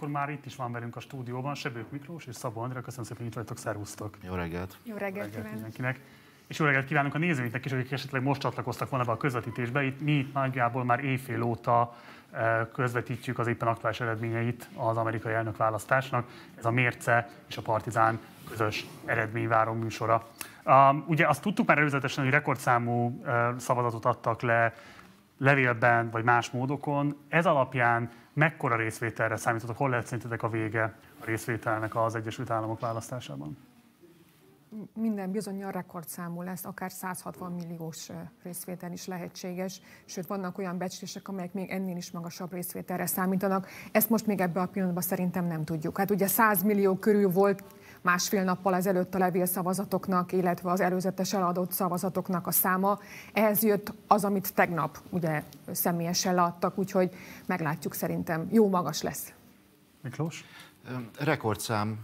Akkor már itt is van velünk a stúdióban Sebők Miklós és Szabó Andrea. Köszönöm szépen, hogy itt vagytok, szervusztok. Jó reggelt. Jó reggelt, reggelt mindenkinek. És jó reggelt kívánunk a nézőinknek is, akik esetleg most csatlakoztak volna be a közvetítésbe. Itt mi itt nagyjából már éjfél óta eh, közvetítjük az éppen aktuális eredményeit az amerikai elnökválasztásnak. Ez a Mérce és a Partizán közös eredményváró műsora. Um, ugye azt tudtuk már előzetesen, hogy rekordszámú uh, szavazatot adtak le levélben vagy más módokon. Ez alapján mekkora részvételre számítotok? Hol lehet szerintetek a vége a részvételnek az Egyesült Államok választásában? minden bizonyal rekordszámú lesz, akár 160 milliós részvétel is lehetséges, sőt vannak olyan becslések, amelyek még ennél is magasabb részvételre számítanak. Ezt most még ebben a pillanatban szerintem nem tudjuk. Hát ugye 100 millió körül volt másfél nappal ezelőtt a levélszavazatoknak, illetve az előzetes eladott szavazatoknak a száma. Ehhez jött az, amit tegnap ugye személyesen leadtak, úgyhogy meglátjuk szerintem. Jó magas lesz. Miklós? Rekordszám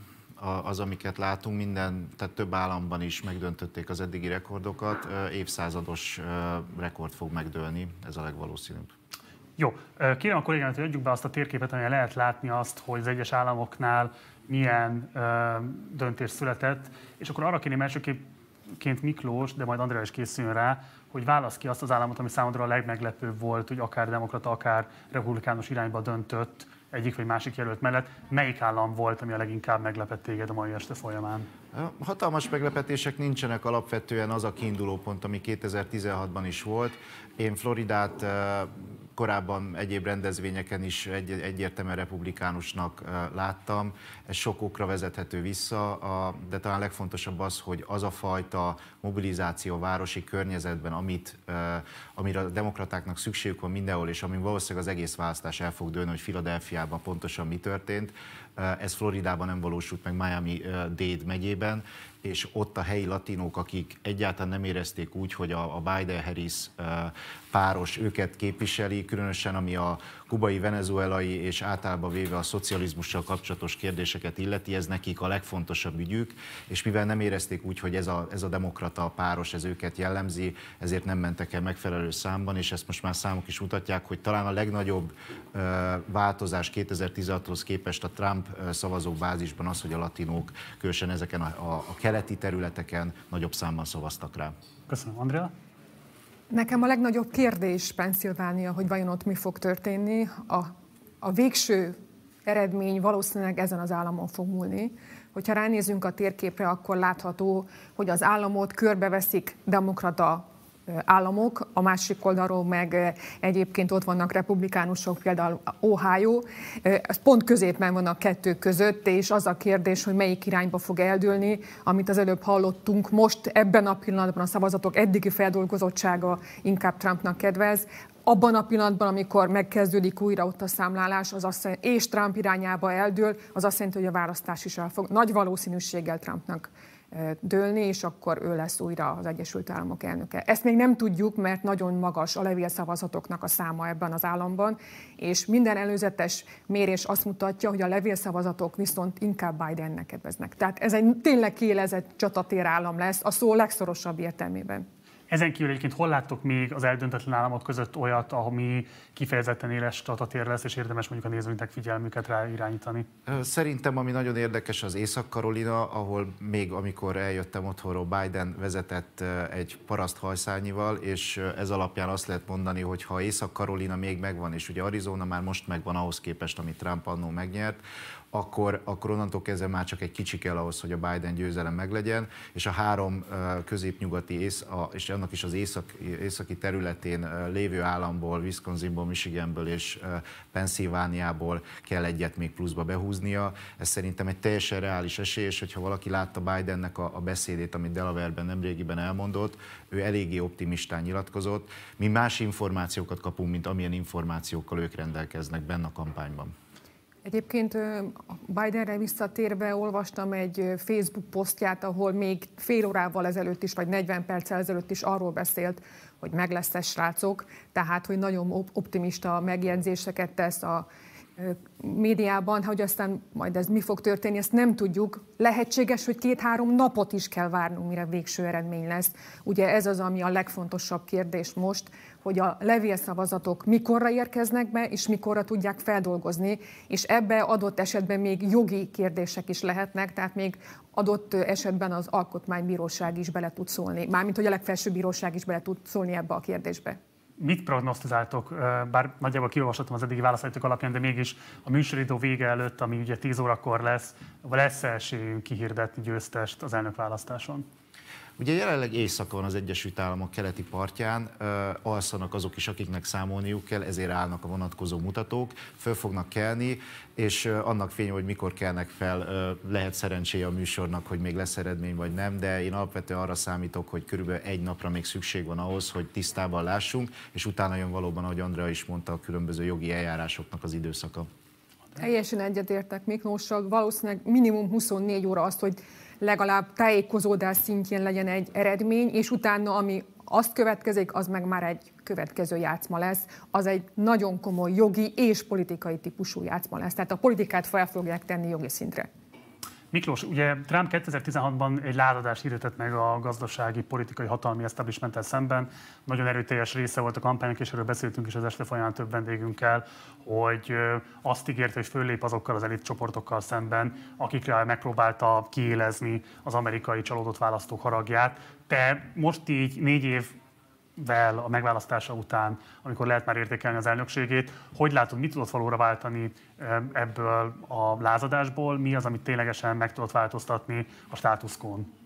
az, amiket látunk, minden, tehát több államban is megdöntötték az eddigi rekordokat. Évszázados rekord fog megdőlni, ez a legvalószínűbb. Jó, kérem a kollégát, hogy adjuk be azt a térképet, amelyen lehet látni azt, hogy az egyes államoknál milyen ö, döntés született, és akkor arra kérném elsőként Miklós, de majd Andrea is készüljön rá, hogy válasz ki azt az államot, ami számodra a legmeglepőbb volt, hogy akár demokrata, akár republikánus irányba döntött egyik vagy másik jelölt mellett. Melyik állam volt, ami a leginkább meglepett téged a mai este folyamán? Hatalmas meglepetések nincsenek, alapvetően az a kiinduló pont, ami 2016-ban is volt. Én Floridát korábban egyéb rendezvényeken is egy, egyértelműen republikánusnak láttam. Ez sok okra vezethető vissza, de talán legfontosabb az, hogy az a fajta mobilizáció a városi környezetben, amit, amire a demokratáknak szükségük van mindenhol, és ami valószínűleg az egész választás el fog dőlni, hogy Filadelfiában pontosan mi történt, ez Floridában nem valósult meg Miami-Dade megyében, és ott a helyi latinók, akik egyáltalán nem érezték úgy, hogy a, Biden-Harris páros őket képviseli, különösen ami a kubai, venezuelai és általában véve a szocializmussal kapcsolatos kérdéseket illeti, ez nekik a legfontosabb ügyük, és mivel nem érezték úgy, hogy ez a, ez a demokrata páros, ez őket jellemzi, ezért nem mentek el megfelelő számban, és ezt most már számok is mutatják, hogy talán a legnagyobb változás 2016-hoz képest a Trump szavazók bázisban az, hogy a latinók különösen ezeken a, a, a keleti területeken nagyobb számban szavaztak rá. Köszönöm, Andrea. Nekem a legnagyobb kérdés Pennsylvania, hogy vajon ott mi fog történni. A, a végső eredmény valószínűleg ezen az államon fog múlni. Hogyha ránézünk a térképre, akkor látható, hogy az államot körbeveszik demokrata államok, a másik oldalról meg egyébként ott vannak republikánusok, például Ohio. Ez pont középen van a kettő között, és az a kérdés, hogy melyik irányba fog eldőlni, amit az előbb hallottunk. Most ebben a pillanatban a szavazatok eddigi feldolgozottsága inkább Trumpnak kedvez. Abban a pillanatban, amikor megkezdődik újra ott a számlálás, az azt jelenti, és Trump irányába eldől, az azt jelenti, hogy a választás is el fog nagy valószínűséggel Trumpnak dőlni, és akkor ő lesz újra az Egyesült Államok elnöke. Ezt még nem tudjuk, mert nagyon magas a levélszavazatoknak a száma ebben az államban, és minden előzetes mérés azt mutatja, hogy a levélszavazatok viszont inkább Bidennek kedveznek. Tehát ez egy tényleg kiélezett csatatér állam lesz, a szó legszorosabb értelmében. Ezen kívül egyébként hol láttok még az eldöntetlen államok között olyat, ami kifejezetten éles csatatér lesz, és érdemes mondjuk a nézőinknek figyelmüket rá irányítani? Szerintem ami nagyon érdekes az Észak-Karolina, ahol még amikor eljöttem otthonról, Biden vezetett egy paraszt hajszányival, és ez alapján azt lehet mondani, hogy ha Észak-Karolina még megvan, és ugye Arizona már most megvan ahhoz képest, amit Trump annó megnyert, akkor, akkor onnantól kezdve már csak egy kicsi kell ahhoz, hogy a Biden győzelem meglegyen, és a három középnyugati ész, és annak is az észak, északi területén lévő államból, Wisconsinból, Michiganből és Pennsylvániából kell egyet még pluszba behúznia. Ez szerintem egy teljesen reális esély, és hogyha valaki látta Bidennek a, a beszédét, amit Delaware-ben nemrégiben elmondott, ő eléggé optimistán nyilatkozott. Mi más információkat kapunk, mint amilyen információkkal ők rendelkeznek benne a kampányban. Egyébként Bidenre visszatérve olvastam egy Facebook posztját, ahol még fél órával ezelőtt is, vagy 40 perccel ezelőtt is arról beszélt, hogy meg lesz srácok, tehát hogy nagyon optimista megjegyzéseket tesz a médiában, hogy aztán majd ez mi fog történni, ezt nem tudjuk. Lehetséges, hogy két-három napot is kell várnunk, mire végső eredmény lesz. Ugye ez az, ami a legfontosabb kérdés most, hogy a levélszavazatok mikorra érkeznek be, és mikorra tudják feldolgozni, és ebbe adott esetben még jogi kérdések is lehetnek, tehát még adott esetben az alkotmánybíróság is bele tud szólni, mármint hogy a legfelsőbb bíróság is bele tud szólni ebbe a kérdésbe mit prognosztizáltok, bár nagyjából kiolvashatom az eddigi válaszaitok alapján, de mégis a műsoridó vége előtt, ami ugye 10 órakor lesz, lesz esélyünk kihirdetni győztest az elnökválasztáson? Ugye jelenleg éjszaka van az Egyesült Államok keleti partján, alszanak azok is, akiknek számolniuk kell, ezért állnak a vonatkozó mutatók, föl fognak kelni, és annak fény, hogy mikor kelnek fel, lehet szerencséje a műsornak, hogy még lesz eredmény vagy nem, de én alapvetően arra számítok, hogy körülbelül egy napra még szükség van ahhoz, hogy tisztában lássunk, és utána jön valóban, ahogy Andrea is mondta, a különböző jogi eljárásoknak az időszaka. Teljesen egyetértek Miklóssal, valószínűleg minimum 24 óra azt, hogy legalább tájékozódás szintjén legyen egy eredmény, és utána, ami azt következik, az meg már egy következő játszma lesz. Az egy nagyon komoly jogi és politikai típusú játszma lesz. Tehát a politikát fel fogják tenni jogi szintre. Miklós, ugye Trump 2016-ban egy lázadást hirdetett meg a gazdasági, politikai hatalmi establishment szemben. Nagyon erőteljes része volt a kampánynak, és erről beszéltünk is az este folyamán több vendégünkkel, hogy azt ígérte, hogy föllép azokkal az elit csoportokkal szemben, akikre megpróbálta kiélezni az amerikai csalódott választók haragját. Te most így négy év vel a megválasztása után, amikor lehet már értékelni az elnökségét. Hogy látod, mit tudott valóra váltani ebből a lázadásból? Mi az, amit ténylegesen meg tudott változtatni a státuszkón?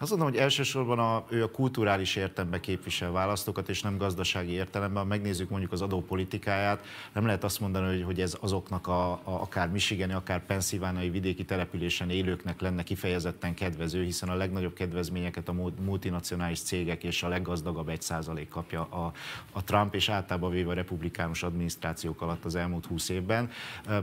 Azt mondom, hogy elsősorban a, ő a kulturális értelemben képvisel választókat, és nem gazdasági értelemben. Ha megnézzük mondjuk az adópolitikáját, nem lehet azt mondani, hogy, hogy ez azoknak a, a akár michigani, akár penszilvániai vidéki településen élőknek lenne kifejezetten kedvező, hiszen a legnagyobb kedvezményeket a multinacionális cégek és a leggazdagabb egy százalék kapja a, a Trump és általában véve a republikánus adminisztrációk alatt az elmúlt húsz évben.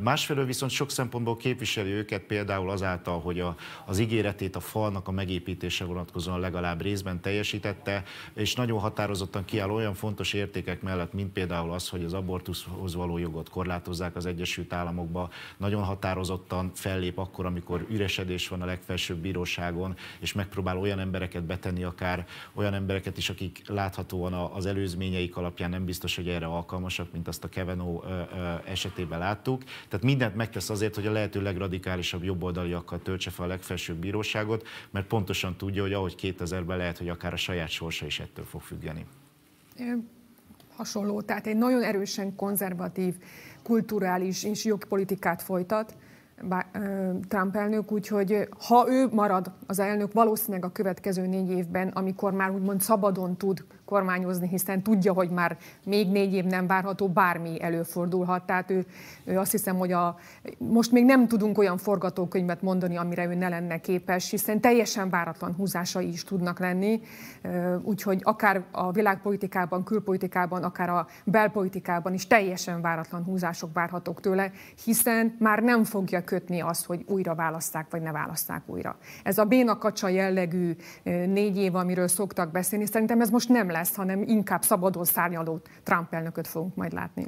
Másfelől viszont sok szempontból képviseli őket például azáltal, hogy a, az ígéretét a falnak a megépítése kérdésre vonatkozóan legalább részben teljesítette, és nagyon határozottan kiáll olyan fontos értékek mellett, mint például az, hogy az abortuszhoz való jogot korlátozzák az Egyesült Államokba, nagyon határozottan fellép akkor, amikor üresedés van a legfelsőbb bíróságon, és megpróbál olyan embereket betenni, akár olyan embereket is, akik láthatóan az előzményeik alapján nem biztos, hogy erre alkalmasak, mint azt a Keveno esetében láttuk. Tehát mindent megtesz azért, hogy a lehető legradikálisabb jobboldaliakkal töltse fel a legfelsőbb bíróságot, mert pontosan tudja, tudja, hogy ahogy 2000-ben lehet, hogy akár a saját sorsa is ettől fog függeni. Hasonló, tehát egy nagyon erősen konzervatív, kulturális és jogpolitikát folytat, Trump elnök, úgyhogy ha ő marad az elnök valószínűleg a következő négy évben, amikor már úgymond szabadon tud kormányozni, hiszen tudja, hogy már még négy év nem várható, bármi előfordulhat. Tehát ő, ő azt hiszem, hogy a, most még nem tudunk olyan forgatókönyvet mondani, amire ő ne lenne képes, hiszen teljesen váratlan húzásai is tudnak lenni. Úgyhogy akár a világpolitikában, külpolitikában, akár a belpolitikában is teljesen váratlan húzások várhatók tőle, hiszen már nem fogja kötni azt, hogy újra választák, vagy ne választák újra. Ez a bénakacsa jellegű négy év, amiről szoktak beszélni, szerintem ez most nem lesz, hanem inkább szabadon szárnyaló Trump elnököt fogunk majd látni.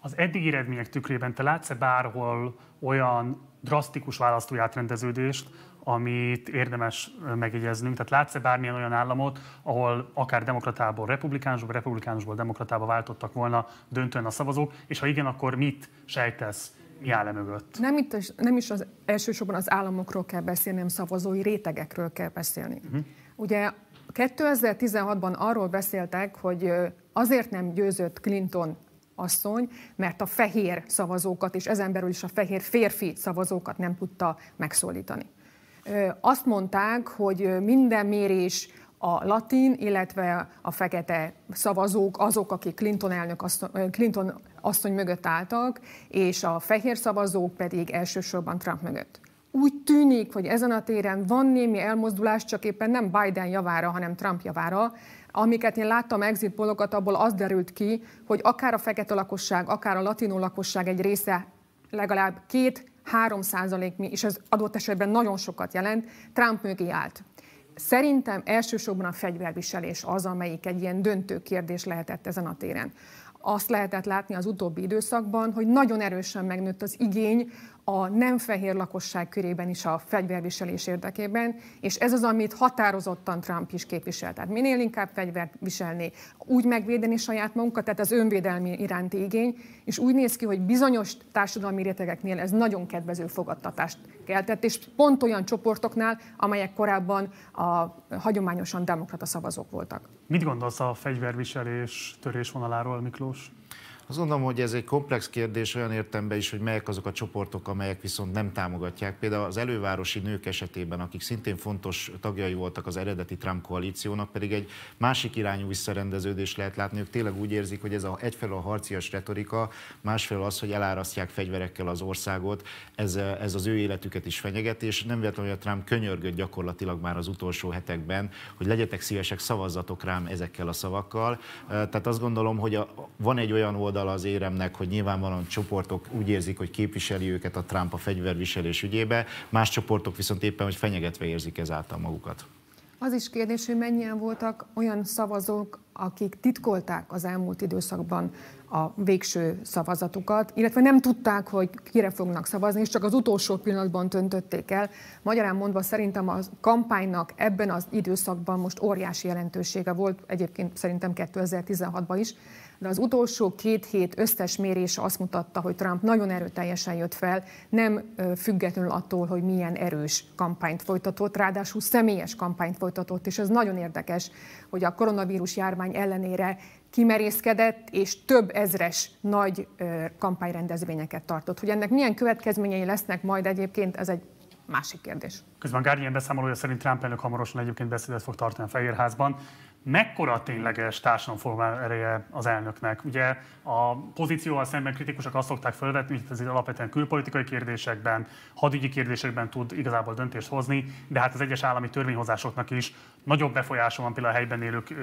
Az eddigi eredmények tükrében te látsz-e bárhol olyan drasztikus választói átrendeződést, amit érdemes megjegyeznünk. Tehát látsz-e bármilyen olyan államot, ahol akár demokratából republikánusból, republikánusból demokratába váltottak volna döntően a szavazók, és ha igen, akkor mit sejtesz, mi áll -e mögött? Nem, itt, nem is az elsősorban az államokról kell beszélni, hanem szavazói rétegekről kell beszélni. Uh-huh. Ugye 2016-ban arról beszéltek, hogy azért nem győzött Clinton asszony, mert a fehér szavazókat, és ezen belül is a fehér férfi szavazókat nem tudta megszólítani. Azt mondták, hogy minden mérés a latin, illetve a fekete szavazók azok, akik Clinton, elnök asszony, Clinton asszony mögött álltak, és a fehér szavazók pedig elsősorban Trump mögött úgy tűnik, hogy ezen a téren van némi elmozdulás, csak éppen nem Biden javára, hanem Trump javára. Amiket én láttam exit polokat, abból az derült ki, hogy akár a fekete lakosság, akár a latinó lakosság egy része legalább két 3 százalék, és ez adott esetben nagyon sokat jelent, Trump mögé állt. Szerintem elsősorban a fegyverviselés az, amelyik egy ilyen döntő kérdés lehetett ezen a téren azt lehetett látni az utóbbi időszakban, hogy nagyon erősen megnőtt az igény a nem fehér lakosság körében is a fegyverviselés érdekében, és ez az, amit határozottan Trump is képvisel. Tehát minél inkább fegyvert viselni, úgy megvédeni saját magunkat, tehát az önvédelmi iránti igény, és úgy néz ki, hogy bizonyos társadalmi rétegeknél ez nagyon kedvező fogadtatást keltett, és pont olyan csoportoknál, amelyek korábban a hagyományosan demokrata szavazók voltak. Mit gondolsz a fegyverviselés törésvonaláról, Miklós? Azt gondolom, hogy ez egy komplex kérdés olyan értemben is, hogy melyek azok a csoportok, amelyek viszont nem támogatják. Például az elővárosi nők esetében, akik szintén fontos tagjai voltak az eredeti Trump koalíciónak, pedig egy másik irányú visszarendeződés lehet látni. Ők tényleg úgy érzik, hogy ez a, egyfelől a harcias retorika, másfelől az, hogy elárasztják fegyverekkel az országot, ez, ez az ő életüket is fenyegeti, és nem véletlenül, hogy a Trump könyörgött gyakorlatilag már az utolsó hetekben, hogy legyetek szívesek, szavazzatok rám ezekkel a szavakkal. Tehát azt gondolom, hogy a, van egy olyan oldal, oldala az éremnek, hogy nyilvánvalóan csoportok úgy érzik, hogy képviseli őket a Trump a fegyverviselés ügyébe, más csoportok viszont éppen, hogy fenyegetve érzik ezáltal magukat. Az is kérdés, hogy mennyien voltak olyan szavazók, akik titkolták az elmúlt időszakban a végső szavazatukat, illetve nem tudták, hogy kire fognak szavazni, és csak az utolsó pillanatban döntötték el. Magyarán mondva szerintem a kampánynak ebben az időszakban most óriási jelentősége volt, egyébként szerintem 2016-ban is, de az utolsó két hét összes mérése azt mutatta, hogy Trump nagyon erőteljesen jött fel, nem függetlenül attól, hogy milyen erős kampányt folytatott, ráadásul személyes kampányt folytatott, és ez nagyon érdekes, hogy a koronavírus járvány ellenére kimerészkedett, és több ezres nagy kampányrendezvényeket tartott. Hogy ennek milyen következményei lesznek majd egyébként, ez egy másik kérdés. Közben Guardian beszámolója szerint Trump elnök hamarosan egyébként beszédet fog tartani a Fehérházban mekkora a tényleges társadalomformál ereje az elnöknek. Ugye a pozícióval szemben kritikusok azt szokták felvetni, hogy ez alapvetően külpolitikai kérdésekben, hadügyi kérdésekben tud igazából döntést hozni, de hát az egyes állami törvényhozásoknak is nagyobb befolyása van például a helyben élők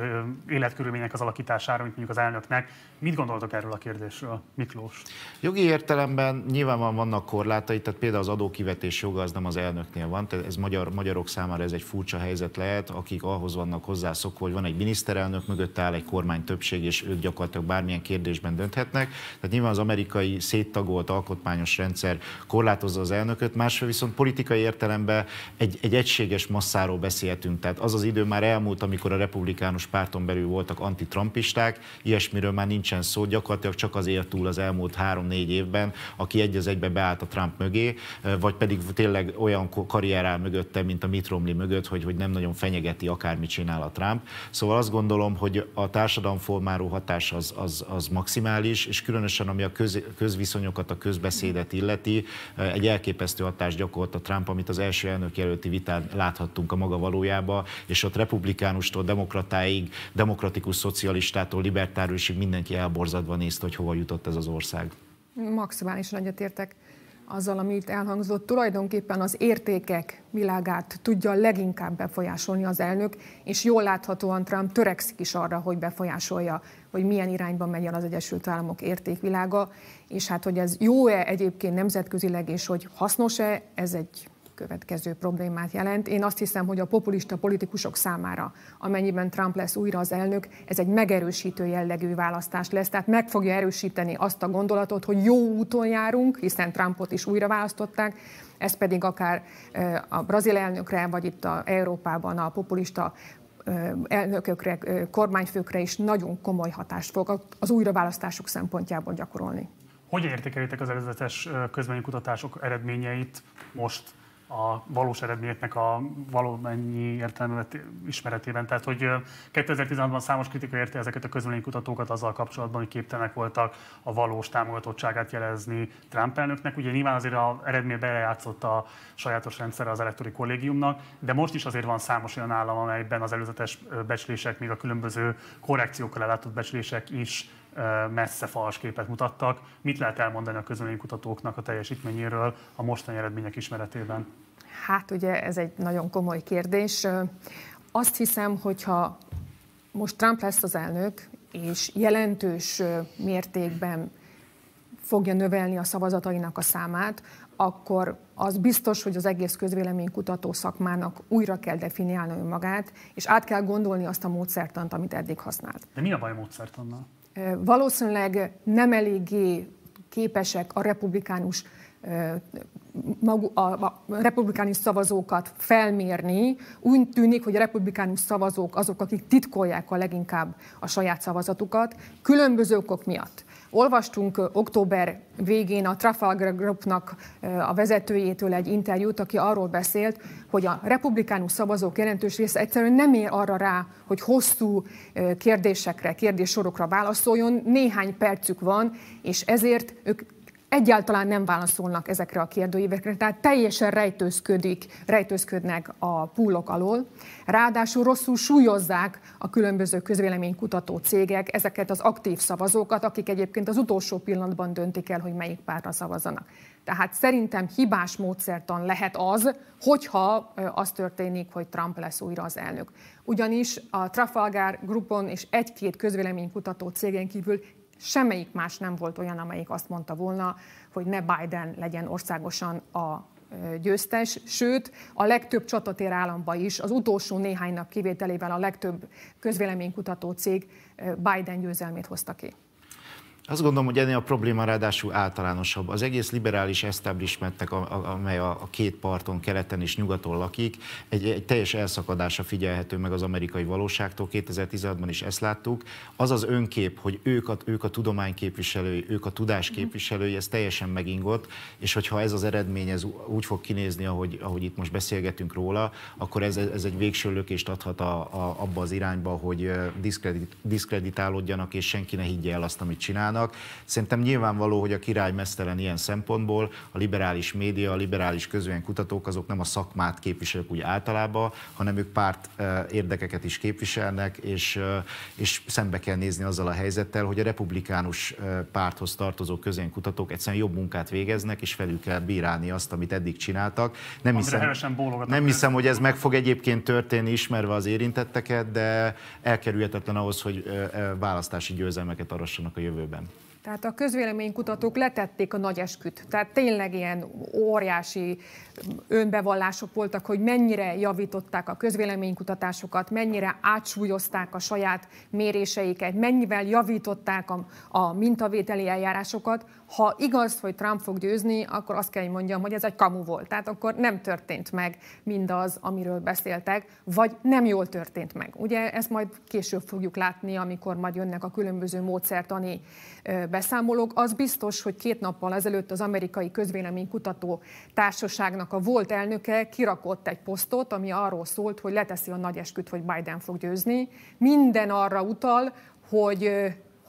életkörülmények az alakítására, mint mondjuk az elnöknek. Mit gondoltok erről a kérdésről, Miklós? Jogi értelemben nyilvánvalóan vannak korlátai, tehát például az adókivetés joga az nem az elnöknél van, tehát ez magyar, magyarok számára ez egy furcsa helyzet lehet, akik ahhoz vannak hozzászokva, hogy van egy miniszterelnök, mögött áll egy kormány többség, és ők gyakorlatilag bármilyen kérdésben dönthetnek. Tehát nyilván az amerikai széttagolt alkotmányos rendszer korlátozza az elnököt, másfél viszont politikai értelemben egy, egy egységes masszáról beszélhetünk. Tehát az az idő már elmúlt, amikor a republikánus párton belül voltak antitrampisták, ilyesmiről már nincsen szó, gyakorlatilag csak az élt túl az elmúlt három-négy évben, aki egy az egybe beállt a Trump mögé, vagy pedig tényleg olyan karrier áll mögötte, mint a Mitt Romney mögött, hogy, hogy nem nagyon fenyegeti akármit csinál a Trump. Szóval azt gondolom, hogy a társadalomformáló hatás az, az, az maximális, és különösen ami a köz, közviszonyokat, a közbeszédet illeti, egy elképesztő hatást gyakorolt a Trump, amit az első elnök jelölti vitán láthattunk a maga valójába, és ott republikánustól demokratáig, demokratikus szocialistától libertáriusig mindenki elborzadva nézte, hogy hova jutott ez az ország. Maximálisan egyetértek azzal, amit elhangzott, tulajdonképpen az értékek világát tudja leginkább befolyásolni az elnök, és jól láthatóan Trump törekszik is arra, hogy befolyásolja, hogy milyen irányban megy az Egyesült Államok értékvilága, és hát, hogy ez jó-e egyébként nemzetközileg, és hogy hasznos-e, ez egy következő problémát jelent. Én azt hiszem, hogy a populista politikusok számára, amennyiben Trump lesz újra az elnök, ez egy megerősítő jellegű választás lesz, tehát meg fogja erősíteni azt a gondolatot, hogy jó úton járunk, hiszen Trumpot is újra választották, ez pedig akár a brazil elnökre, vagy itt a Európában a populista elnökökre, kormányfőkre is nagyon komoly hatást fog az újraválasztások szempontjából gyakorolni. Hogy értékelitek az előzetes közvénykutatások eredményeit most a valós eredményeknek a valamennyi értelmet ismeretében. Tehát, hogy 2016-ban számos kritika érte ezeket a közvéleménykutatókat azzal kapcsolatban, hogy képtelenek voltak a valós támogatottságát jelezni Trump elnöknek. Ugye nyilván azért az eredmény belejátszott a sajátos rendszer az elektori kollégiumnak, de most is azért van számos olyan állam, amelyben az előzetes becslések, még a különböző korrekciókkal ellátott becslések is messze fals képet mutattak. Mit lehet elmondani a közönségkutatóknak a teljesítményéről a mostani eredmények ismeretében? Hát ugye ez egy nagyon komoly kérdés. Azt hiszem, hogyha most Trump lesz az elnök, és jelentős mértékben fogja növelni a szavazatainak a számát, akkor az biztos, hogy az egész közvéleménykutató szakmának újra kell definiálni magát, és át kell gondolni azt a módszertant, amit eddig használt. De mi a baj a módszertannal? Valószínűleg nem eléggé képesek a republikánus magu, a, a republikánus szavazókat felmérni, úgy tűnik, hogy a republikánus szavazók azok, akik titkolják a leginkább a saját szavazatukat, különböző okok miatt. Olvastunk október végén a Trafalgar Groupnak a vezetőjétől egy interjút, aki arról beszélt, hogy a republikánus szavazók jelentős része egyszerűen nem ér arra rá, hogy hosszú kérdésekre, kérdéssorokra válaszoljon, néhány percük van, és ezért ők egyáltalán nem válaszolnak ezekre a kérdőívekre, tehát teljesen rejtőzködik, rejtőzködnek a pullok alól. Ráadásul rosszul súlyozzák a különböző közvéleménykutató cégek ezeket az aktív szavazókat, akik egyébként az utolsó pillanatban döntik el, hogy melyik pártra szavazanak. Tehát szerintem hibás módszertan lehet az, hogyha az történik, hogy Trump lesz újra az elnök. Ugyanis a Trafalgar Groupon és egy-két közvéleménykutató cégen kívül semmelyik más nem volt olyan, amelyik azt mondta volna, hogy ne Biden legyen országosan a győztes, sőt, a legtöbb csatatér államban is, az utolsó néhány nap kivételével a legtöbb közvéleménykutató cég Biden győzelmét hozta ki. Azt gondolom, hogy ennél a probléma ráadásul általánosabb. Az egész liberális establishmentnek, amely a két parton, keleten és nyugaton lakik, egy, egy teljes elszakadása figyelhető meg az amerikai valóságtól. 2016-ban is ezt láttuk. Az az önkép, hogy ők a, ők a tudomány ők a tudás képviselői, ez teljesen megingott, és hogyha ez az eredmény ez úgy fog kinézni, ahogy, ahogy itt most beszélgetünk róla, akkor ez, ez egy végső lökést adhat a, a, abba az irányba, hogy diszkredit, diszkreditálódjanak, és senki ne higgye el azt, amit csinálnak vannak. Szerintem nyilvánvaló, hogy a király mesztelen ilyen szempontból, a liberális média, a liberális közvélemény kutatók azok nem a szakmát képviselik úgy általában, hanem ők párt érdekeket is képviselnek, és, és szembe kell nézni azzal a helyzettel, hogy a republikánus párthoz tartozó kutatók egyszerűen jobb munkát végeznek, és felül kell bírálni azt, amit eddig csináltak. Nem hiszem, nem hiszem, hogy ez meg fog egyébként történni, ismerve az érintetteket, de elkerülhetetlen ahhoz, hogy választási győzelmeket arassanak a jövőben. Tehát a közvéleménykutatók letették a nagy esküt. Tehát tényleg ilyen óriási önbevallások voltak, hogy mennyire javították a közvéleménykutatásokat, mennyire átsúlyozták a saját méréseiket, mennyivel javították a, a mintavételi eljárásokat. Ha igaz, hogy Trump fog győzni, akkor azt kell, hogy mondjam, hogy ez egy kamu volt. Tehát akkor nem történt meg mindaz, amiről beszéltek, vagy nem jól történt meg. Ugye ezt majd később fogjuk látni, amikor majd jönnek a különböző módszertani beszámolók. Az biztos, hogy két nappal ezelőtt az amerikai közvéleménykutató társaságnak a volt elnöke kirakott egy posztot, ami arról szólt, hogy leteszi a nagy esküt, hogy Biden fog győzni. Minden arra utal, hogy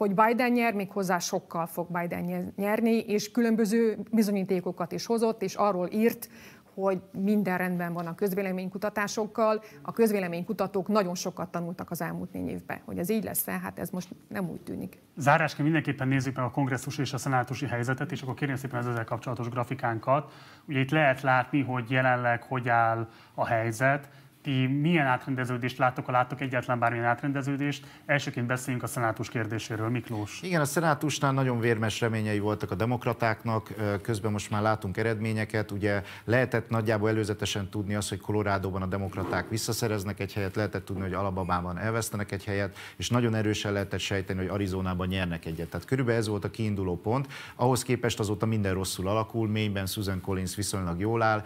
hogy Biden nyer, méghozzá sokkal fog Biden nyerni, és különböző bizonyítékokat is hozott, és arról írt, hogy minden rendben van a közvéleménykutatásokkal. A közvéleménykutatók nagyon sokat tanultak az elmúlt négy évben. Hogy ez így lesz hát ez most nem úgy tűnik. Zárásként mindenképpen nézzük meg a kongresszus és a szenátusi helyzetet, és akkor kérném szépen az ezzel kapcsolatos grafikánkat. Ugye itt lehet látni, hogy jelenleg hogy áll a helyzet ti milyen átrendeződést láttok, ha láttok egyáltalán bármilyen átrendeződést. Elsőként beszéljünk a szenátus kérdéséről. Miklós. Igen, a szenátusnál nagyon vérmes reményei voltak a demokratáknak, közben most már látunk eredményeket. Ugye lehetett nagyjából előzetesen tudni azt, hogy Kolorádóban a demokraták visszaszereznek egy helyet, lehetett tudni, hogy Alabamában elvesztenek egy helyet, és nagyon erősen lehetett sejteni, hogy Arizonában nyernek egyet. Tehát körülbelül ez volt a kiinduló pont. Ahhoz képest azóta minden rosszul alakul, mélyben Susan Collins viszonylag jól áll,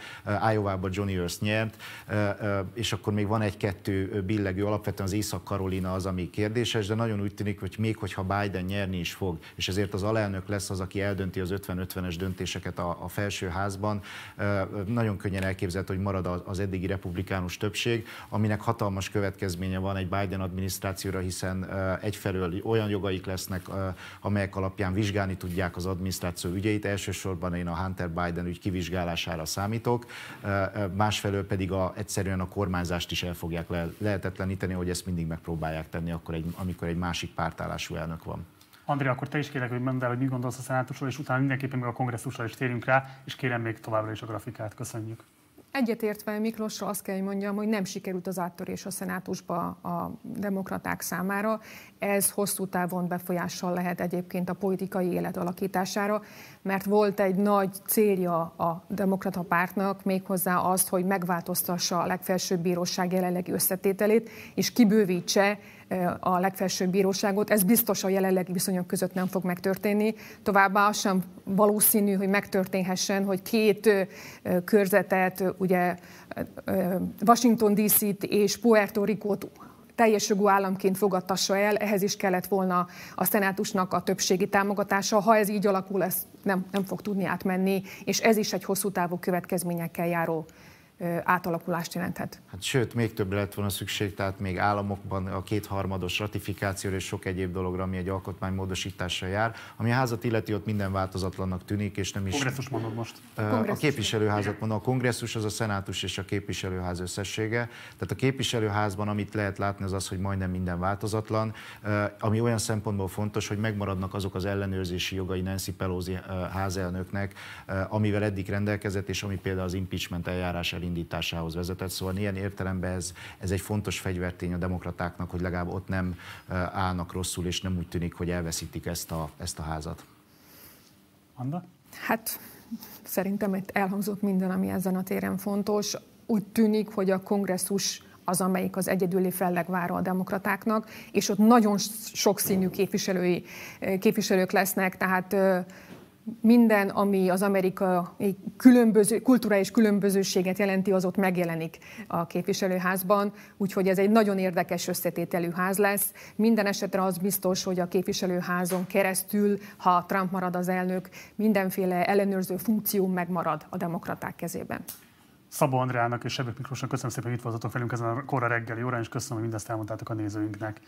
Iowa-ban Johnny Earth nyert, és akkor még van egy-kettő billegő, alapvetően az Észak-Karolina az, ami kérdéses, de nagyon úgy tűnik, hogy még hogyha Biden nyerni is fog, és ezért az alelnök lesz az, aki eldönti az 50-50-es döntéseket a, a felsőházban, nagyon könnyen elképzelhető, hogy marad az eddigi republikánus többség, aminek hatalmas következménye van egy Biden adminisztrációra, hiszen egyfelől olyan jogaik lesznek, amelyek alapján vizsgálni tudják az adminisztráció ügyeit, elsősorban én a Hunter Biden ügy kivizsgálására számítok, másfelől pedig a, egyszerűen a kormány kormányzást is el fogják le- lehetetleníteni, hogy ezt mindig megpróbálják tenni, akkor egy, amikor egy másik pártállású elnök van. Andrea, akkor te is kérlek, hogy mondd el, hogy mi gondolsz a szenátusról, és utána mindenképpen meg a kongresszusra is térjünk rá, és kérem még továbbra is a grafikát. Köszönjük. Egyetértve Miklósra azt kell, hogy mondjam, hogy nem sikerült az áttörés a szenátusba a demokraták számára. Ez hosszú távon befolyással lehet egyébként a politikai élet alakítására, mert volt egy nagy célja a demokrata pártnak, méghozzá azt, hogy megváltoztassa a legfelsőbb bíróság jelenlegi összetételét, és kibővítse a legfelsőbb bíróságot. Ez biztos a jelenlegi viszonyok között nem fog megtörténni. Továbbá sem valószínű, hogy megtörténhessen, hogy két körzetet, ugye Washington DC-t és Puerto Rico-t teljes jogú államként fogadtassa el, ehhez is kellett volna a szenátusnak a többségi támogatása. Ha ez így alakul, ez nem, nem fog tudni átmenni, és ez is egy hosszú távú következményekkel járó átalakulást jelenthet. Hát sőt, még többre lett volna szükség, tehát még államokban a kétharmados ratifikációra és sok egyéb dologra, ami egy alkotmánymódosítással jár. Ami a házat illeti, ott minden változatlannak tűnik, és nem is... Kongresszus mondod most. A képviselőházat mondom, a kongresszus az a szenátus és a képviselőház összessége. Tehát a képviselőházban, amit lehet látni, az az, hogy majdnem minden változatlan, ami olyan szempontból fontos, hogy megmaradnak azok az ellenőrzési jogai Nancy Pelosi házelnöknek, amivel eddig rendelkezett, és ami például az impeachment eljárás elindításához vezetett. Szóval ilyen értelemben ez, ez egy fontos fegyvertény a demokratáknak, hogy legalább ott nem állnak rosszul, és nem úgy tűnik, hogy elveszítik ezt a, ezt a házat. Anda? Hát szerintem itt elhangzott minden, ami ezen a téren fontos. Úgy tűnik, hogy a kongresszus az, amelyik az egyedüli fellegvára a demokratáknak, és ott nagyon sokszínű képviselői, képviselők lesznek, tehát minden, ami az amerikai különböző, kulturális különbözőséget jelenti, az ott megjelenik a képviselőházban, úgyhogy ez egy nagyon érdekes összetételű ház lesz. Minden esetre az biztos, hogy a képviselőházon keresztül, ha Trump marad az elnök, mindenféle ellenőrző funkció megmarad a demokraták kezében. Szabó Andrának és Sebek Miklósnak köszönöm szépen, hogy itt voltatok velünk ezen a korra reggeli órán, és köszönöm, hogy mindezt elmondtátok a nézőinknek.